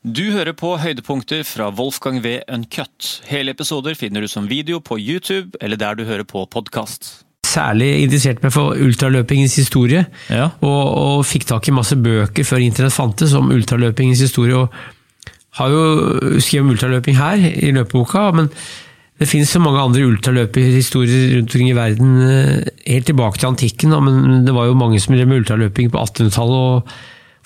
Du hører på høydepunkter fra Wolfgang V. Uncut. Hele episoder finner du som video på YouTube eller der du hører på podkast. Særlig interessert meg for ultraløpingens historie, Ja. og, og fikk tak i masse bøker før internett fantes om ultraløpingens historie. og Har jo skrevet om ultraløping her i løpeboka, men det finnes så mange andre ultraløperhistorier rundt omkring i verden, eh, helt tilbake til antikken. Men det var jo mange som drev med ultraløping på 1800-tallet, og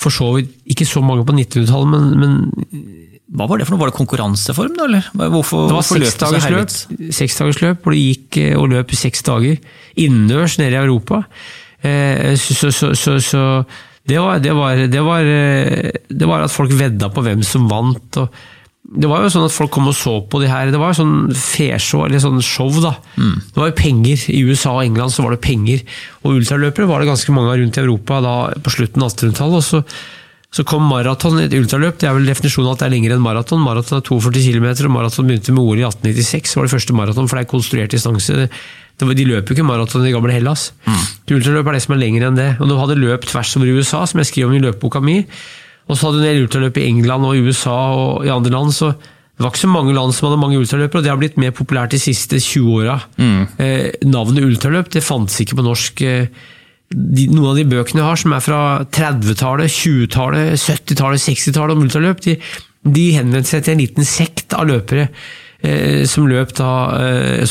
for så vidt ikke så mange på 1900-tallet, men, men Hva var det for noe? Var det konkurranseform, da? eller? Hvorfor, Det var hvorfor løp det så seksdagersløp seksdagersløp, hvor de gikk eh, og løp i seks dager. Innendørs nede i Europa. Eh, Så, så, så, så, så det, var, det, var, det, var, eh, det var at folk vedda på hvem som vant. og det var jo sånn at folk kom og så på de her. Det var jo sånn feshow, eller sånn show, da. Det var jo penger. I USA og England så var det penger. Og ultraløpere var det ganske mange av rundt i Europa da, på slutten av 1800-tallet. og så så kom maraton, et ultraløp. Det er vel definisjonen at det er lengre enn maraton. Maraton er 42 km, og maraton begynte med ordet i 1896. Det var det første maraton, for det er konstruert distanse. De løper jo ikke maraton i gamle Hellas. Ultraløp er det som er lengre enn det. Og du hadde løp tvers over USA, som jeg skriver om i løpeboka mi. Og så hadde du en del ultraløp i England og USA og i andre land. så det var ikke så mange land som hadde mange ultraløpere, og det har blitt mer populært de siste 20 åra. Eh, navnet ultraløp det fantes ikke på norsk. Eh, de, noen av de bøkene jeg har, som er fra 30-tallet, 20-tallet, 70-tallet, 60-tallet om ultraløp, de, de henvendte seg til en liten sekt av løpere eh, som løp da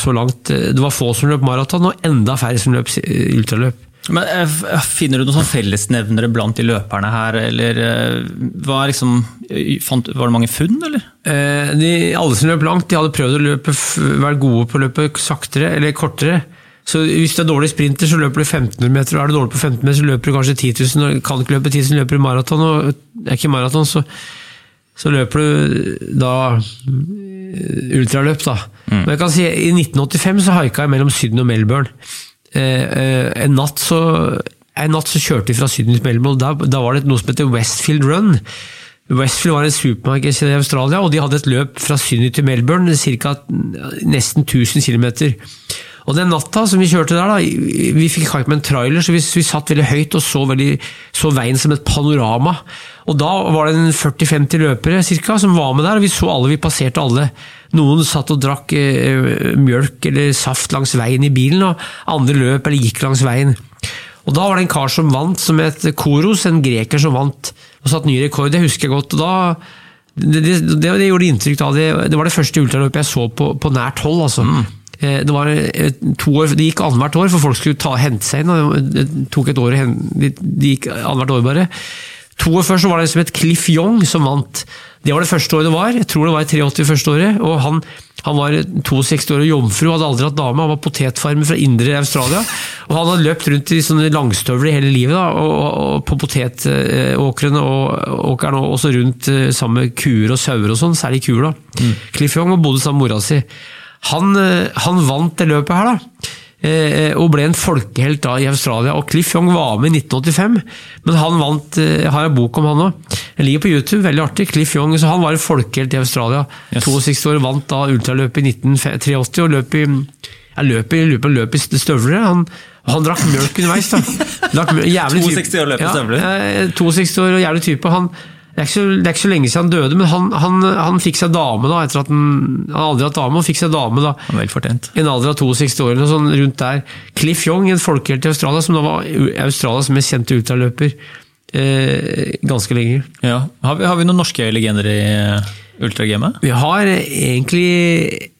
så langt. Det var få som løp maraton, og enda færre som løp ultraløp. Men eh, Finner du noen sånn fellesnevnere blant de løperne her, eller eh, hva er liksom, eh, fant, Var det mange funn, eller? Eh, de, alle som løp langt, de hadde prøvd å løpe, være gode på å løpe saktere eller kortere. Så Hvis du er dårlig sprinter, så løper du 1500 meter, og er du dårlig på 15 meter, så løper du kanskje 10 000. og Kan ikke løpe 10 000, løper du maraton, og er ikke maraton, så, så løper du da eh, ultraløp. da. Men jeg kan si, I 1985 så haika jeg mellom Syden og Melbourne. Eh, eh, en, natt så, en natt så kjørte vi fra Syden til Melbourne, og da, var det noe som heter Westfield Run. Westfield var en supermarked i Australia, og de hadde et løp fra Sydney til Melbourne, cirka nesten 1000 km. Og den natta som vi kjørte der, da, vi fikk ikke med en trailer, så vi, vi satt veldig høyt og så, veldig, så veien som et panorama. Og da var det en 40-50 løpere cirka, som var med der, og vi så alle, vi passerte alle. Noen satt og drakk eh, mjølk eller saft langs veien i bilen, og andre løp eller gikk langs veien. Og Da var det en kar som vant, som het Koros, en greker som vant og satt ny rekord. Det husker jeg godt. og da det, det, det, det gjorde inntrykk da. Det, det var det første ultraløpet jeg så på, på nært hold. altså. Mm. Det, var eh, to år, det gikk annethvert år, for folk skulle ta, hente seg inn. og Det tok et år, de, de gikk annethvert år bare. To år før så var det liksom som het Cliff Young som vant. Det var det første året det var. Jeg tror det var i 83 første året. og Han, han var 62 år og jomfru, hadde aldri hatt dame. Han var potetfarmer fra indre Australia. og Han hadde løpt rundt i sånne langstøvler hele livet da, og, og, og på potetåkrene og åkeren, og også rundt eh, sammen med kuer og sauer og sånn, særlig kuer. da. Cliff Young og bodde sammen med mora si. Han, eh, han vant det løpet her, da. Eh, Og ble en folkehelt da i Australia. Og Cliff Young var med i 1985, men han vant Jeg har en bok om han òg. Den ligger på YouTube, veldig artig. Cliff Young, så Han var en folkehelt i Australia. Yes. 62 år, vant da ultraløpet i 1983 og løp i jeg løp i, løp, løp i støvler. Han, han drakk mjølk underveis. da. Drakk mjølk, jævlig type. 62 år løp i støvler? Ja, eh, 62 år og jævlig type. Han, det, er så, det er ikke så lenge siden han døde, men han, han, han fikk seg dame da, etter at han, han aldri hatt dame, og fikk seg dame da, en alder av 62 år, eller sånn rundt der. Cliff Young, en folkehelt i Australia, som da var Australias mest kjente ultraløper eh, ganske lenge. Ja. Har, vi, har vi noen norske legender i eh, ultragamet? Vi har eh, egentlig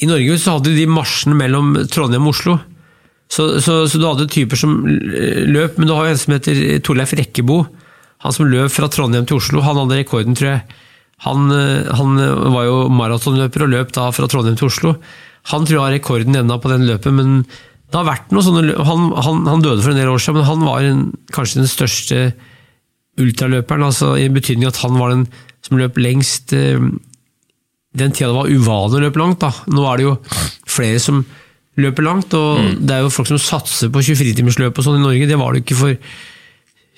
I Norge så hadde de marsjene mellom Trondheim og Oslo. Så, så, så du hadde typer som løp, men du har jo en som heter Torleif Rekkebo. Han som løp fra Trondheim til Oslo, han hadde rekorden, tror jeg. Han, eh, han var jo maratonløper og løp da fra Trondheim til Oslo. Han tror jeg har rekorden ennå på den løpet, men det har vært noe sånne. Han, han, han døde for en del år siden, men han var en, kanskje den største ultraløperen, altså i betydning at han var den som løp lengst eh, den tida det var uvanlig å løpe langt. da. Nå er det jo flere som løper langt, og det er jo folk som satser på 24-timersløp og sånn i Norge. Det var det ikke for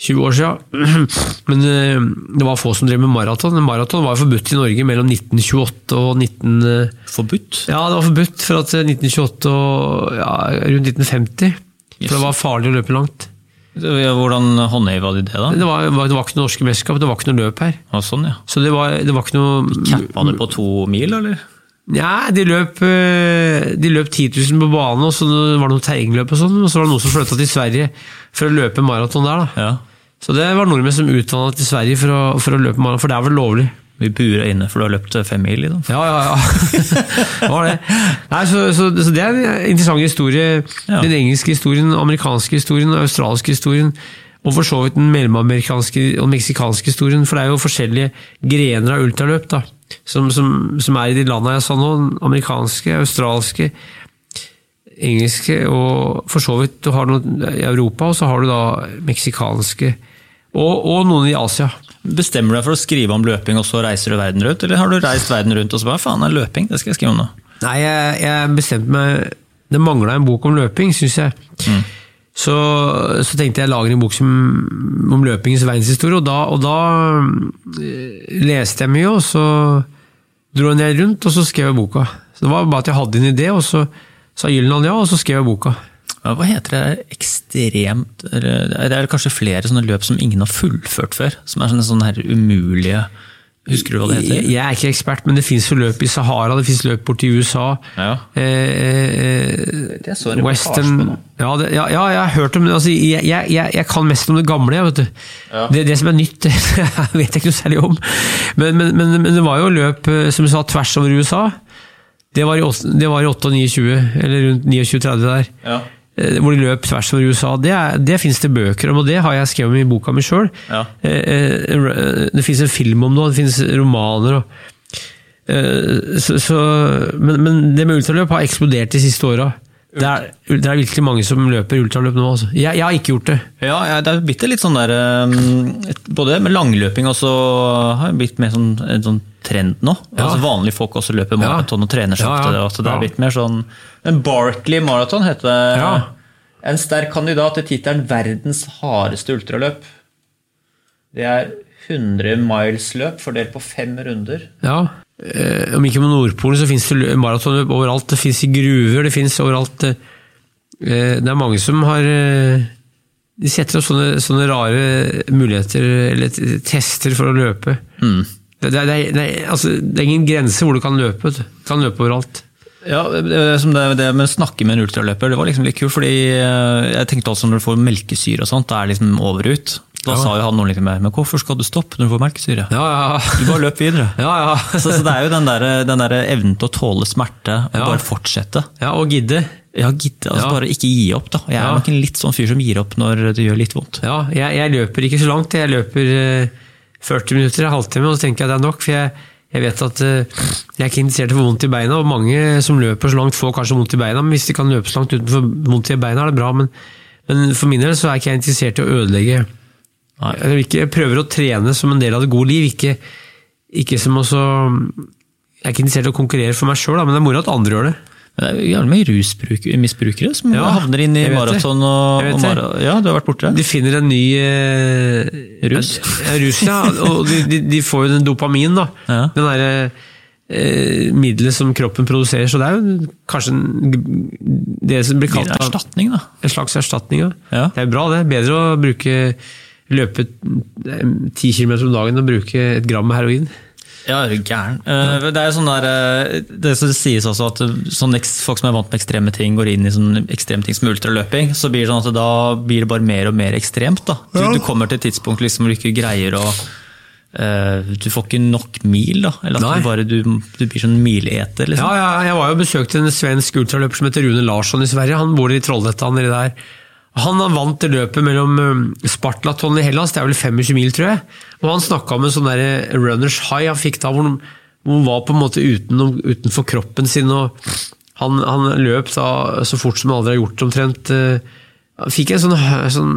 20 år siden. Men eh, det var få som drev med maraton. Maraton var forbudt i Norge mellom 1928 og 19... eh, Forbudt? Ja, det var forbudt fra at 1928 og ja, rundt 1950. For det var farlig å løpe langt. Hvordan håndheva de det, da? Det var, det var ikke noe norske mesterskap, det var ikke noe løp her. Ja, sånn, ja. Så det var, det var ikke noe Cappa det på to mil, eller? Nja, de løp, eh, de løp 10 000 på banen, og så var det noen terrengløp og sånn. Og så var det noen som flytta til Sverige for å løpe maraton der. da. Ja. Så det var nordmenn som utvandret til Sverige for å, for å løpe maraton, for det er vel lovlig. Vi bura inne, for du har løpt fem mil, liksom. Ja, ja, ja. det var det. Nei, så, så, så det er en interessant historie. Ja. Den engelske historien, den amerikanske historien, den australske historien. Og for så vidt den mellomamerikanske og meksikanske historien. For det er jo forskjellige grener av ultraløp da, som, som, som er i de landene jeg sa nå. Den amerikanske, australske, engelske og for så vidt du har noe i Europa, og så har du da meksikanske. Og, og noen i Asia. Bestemmer du deg for å skrive om løping, og så reiser du verden rundt? Eller har du reist verden rundt og så bare faen, det er løping, det skal jeg skrive om nå? Nei, jeg, jeg bestemte meg Det mangla en bok om løping, syns jeg. Så, så tenkte jeg lager en bok som, om løpingens verdenshistorie, og da, og da eh, leste jeg mye, og så dro jeg rundt, og så skrev jeg boka. Så Det var bare at jeg hadde en idé, og så sa Gyllenhaal ja, og så skrev jeg boka. Hva heter det ekstremt Det er kanskje flere sånne løp som ingen har fullført før? Som er sånne, sånne her umulige Husker du hva det heter? jeg er ikke ekspert, men det fins løp i Sahara, det fins løp borti USA. Ja. Eh, eh, Det så en Western på ja, det, ja, ja, jeg har hørt om det. Altså, jeg, jeg, jeg, kan mest om det gamle. jeg, Vet du. Ja. Det, det som er nytt, det vet jeg ikke noe særlig om. Men, men, men, men det var jo løp eh, som du sa, tvers over USA. Det var i, det var i 28, eller rundt 29-30 der. Ja. Eh, Hvor de løp tvers over USA. Det, er- det finnes det bøker om, og det har jeg skrevet om i boka mi sjøl. Ja. Det finnes en film om det, og det finnes romaner. Og, eh, så, så, men, men det med ultraløp har eksplodert de siste åra. Det er, det er virkelig mange som løper ultraløp nå. Altså. Jeg, jeg har ikke gjort det. Ja, det er blitt litt sånn der et- Både med langløping og så har det blitt mer sånn, en sånn trend nå. Ja. Altså Vanlige folk også løper maraton og trener seg Ja, ja. det. Altså det er litt mer sånn Men Barkley maraton heter det. En sterk kandidat til tittelen 'verdens hardeste ultraløp'. Det er 100 miles-løp fordelt på fem runder. Ja. Eh, om ikke på Nordpolen, så fins det lø- maratonløp overalt. Det fins i gruver, det fins overalt. eh, det er mange som har eh, De setter opp sånne, sånne rare muligheter, eller tester for å løpe. Mm. Det, det, det, det, altså, det er ingen grense hvor du kan løpe. Du kan løpe overalt. Ja, som det, det med å snakke med en ultraløper, det var liksom litt kult, fordi eh, jeg tenkte altså når du får melkesyre og sånt, det er liksom over ut. Da Ja. sa jo han noe liksom mer, men hvorfor skal du stoppe når du får melkesyre? Ja, ja. Du bare løp videre. Ja, ja. Så, så det er jo den der, den der evnen til å tåle smerte og Ja. bare fortsette. ja og gidde. Ja, gidde, altså. Bare ikke gi opp, da. Jeg er nok en litt sånn fyr som gir opp når det gjør litt vondt. Ja, jeg, jeg løper ikke så langt. Jeg løper eh, 40 minutter, en halvtime, og så tenker jeg det er nok. For jeg, jeg vet at eh, jeg er ikke interessert i å få vondt i beina, og mange som løper så langt får kanskje vondt i beina. Men hvis de kan løpe så langt utenfor vondt i beina, er det bra. Men, men for min del så er ikke jeg interessert i å ødelegge. Nei. Jeg, ikke, jeg prøver å trene som en del av det gode liv, ikke, ikke som også Jeg er ikke interessert i å konkurrere for meg sjøl, men det er moro at andre gjør det. Men det er jo jævlig mye rusmisbrukere som Ja, havner inn i det. maraton. Og, og mara ja, du har vært borte? De finner en ny eh, Rus? En, rus, ja. Og de, de, de får jo den dopamin, da. Ja. Den derre eh, middelet som kroppen produserer. Så det er jo kanskje en, det som blir kalt erstatning, da? en slags erstatning. da. Ja. Det er bra, det. Bedre å bruke løpe ti kilometer om dagen å bruke et gram med heroin. Ja, er du gæren. Eh, Det er jo sånn der, eh, det som sies også at sånn eks- folk som er vant med ekstreme ting, går inn i sånn ekstreme ting som ultraløping, så blir det sånn at da blir det bare mer og mer ekstremt. Da. Du, du kommer til et tidspunkt liksom hvor du ikke greier å eh, Du får ikke nok mil, da. Eller at Nei. du bare du, du blir sånn mileter, liksom. Ja, ja, jeg var jo besøkt besøkte en svensk ultraløper som heter Rune Larsson i Sverige. Han bor i Trollhättan nedi der. Han han vant det løpet mellom um, Spartlaton i Hellas, det er vel 25 mil, tror jeg. Og han snakka om en sånn der runners high han fikk da, hvor han, var på en måte utenom, utenfor kroppen sin. og han, han løp da så fort som han aldri har gjort omtrent. eh, han fikk en sånn, sånn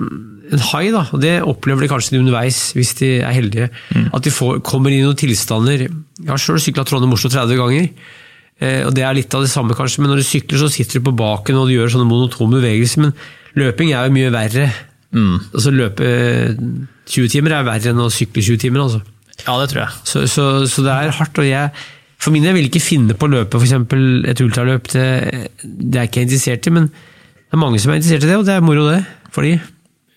en high, da, og det opplever de kanskje underveis, hvis de er heldige. At de får, kommer inn i noen tilstander Jeg har sjøl sykla Trondheim-Oslo 30 ganger. Eh, og Det er litt av det samme, kanskje, men når du sykler, så sitter du på baken og du gjør sånne monotone bevegelser. Men løping er jo mye verre. Altså Løpe 20 timer er verre enn å sykle 20 timer. altså. Ja, det tror jeg. Så, så, så det er hardt. og jeg for min del vil ikke finne på å løpe for eksempel et ultraløp. Det, det er ikke jeg interessert i, men det er mange som er interessert i det, og det er moro, det. for de.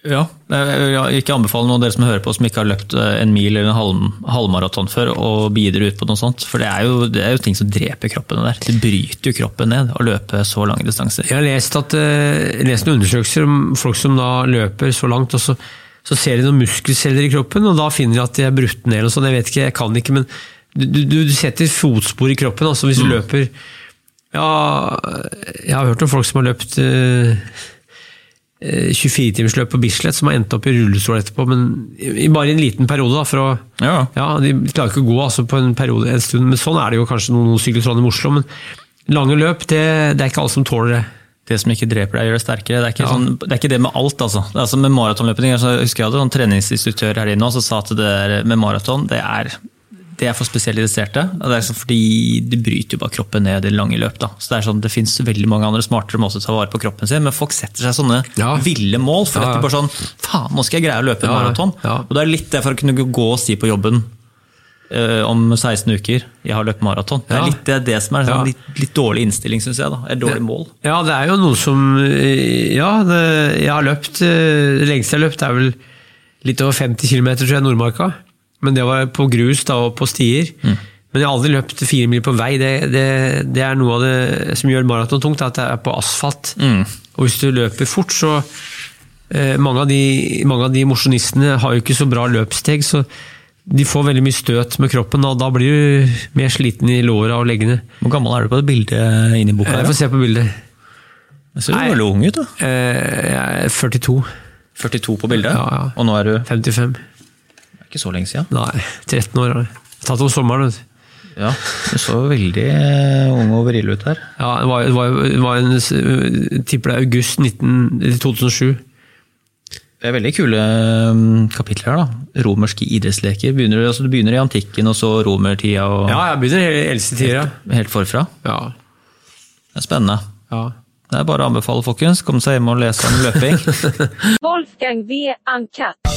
Ja, jeg vil ikke anbefale noen av dere som hører på som ikke har løpt eh, en mil eller en halv, halvmaraton før, begi dere ut på noe sånt. For det er, jo, det er jo ting som dreper kroppen. der. Det bryter jo kroppen ned å løpe så lange distanser. Jeg har lest, at, uh, lest noen undersøkelser om folk som da løper så langt, og så, så ser de noen muskelceller i kroppen, og da finner de at de er brutt ned. og sånn. Jeg vet ikke, jeg kan ikke, men du, du, du setter fotspor i kroppen. altså Hvis du mm. løper Ja, jeg har hørt om folk som har løpt uh, 24-timersløp eh, på Bislett som har endt opp i rullestol etterpå, men bare i en liten periode. Da, for å, ja. ja. De klarer ikke å gå altså, på en periode en stund, men sånn er det jo kanskje noen, noen sykkeltråd i Oslo. Men lange løp, det, det, er ikke alle som tåler det. Det som ikke dreper deg, gjør deg sterkere. Det er ikke, ja. sånn, det, er ikke det med alt. altså. altså med maratonløping, jeg husker jeg hadde en treningsinstruktør her inne som sa at det der med maraton det er det er for spesialiserte. Det er sånn fordi de bryter jo bare kroppen ned i lange løp. Da. Så Det er sånn, det finnes veldig mange andre smartere måter å ta vare på kroppen sin, men folk setter seg sånne ja. ville mål. For ja, ja. bare sånn Faen, nå skal jeg greie å løpe en maraton. Og det er litt det for å kunne gå og si på jobben uh, om 16 uker jeg har løpt maraton. Det er litt det, det som er sånn, litt, litt, dårlig innstilling, syns jeg. da, Et dårlig mål. Ja, det er jo noe som Ja, det, jeg har løpt Det lengste jeg har løpt, er vel litt over 50 km, tror jeg, Nordmarka. Men det var på grus da, og på stier. Mm. Men jeg har aldri løpt fire mil på vei. Det, det, det er noe av det som gjør maraton tungt, at det er på asfalt. Mm. Og hvis du løper fort, så eh, Mange av de, mange av de mosjonistene har jo ikke så bra løpssteg, så de får veldig mye støt med kroppen, og da blir du mer sliten i låra og leggene. Hvor gammel er du på det bildet inni boka? Jeg får se på bildet. Jeg ser veldig ung ut, da. Eh, jeg er 42. 42 på bildet? Ja, ja. Og nå er du 55 ikke så lenge siden. Nei, 13 år. Tatt om sommeren. Ja, du så veldig eh, ung og viril ut her. Ja, det var, det var, det var en, tipper det er august 19, 2007. Det er veldig kule mm, kapitler her. da. Romerske idrettsleker. Begynner, altså du begynner i antikken, og så romertida? Og ja, jeg begynner i eldste tida. Helt, helt, forfra? Ja. Det er spennende. Ja. Det er bare å anbefale, folkens. Kom seg hjem og lese om løping. Wolfgang V. Ankat.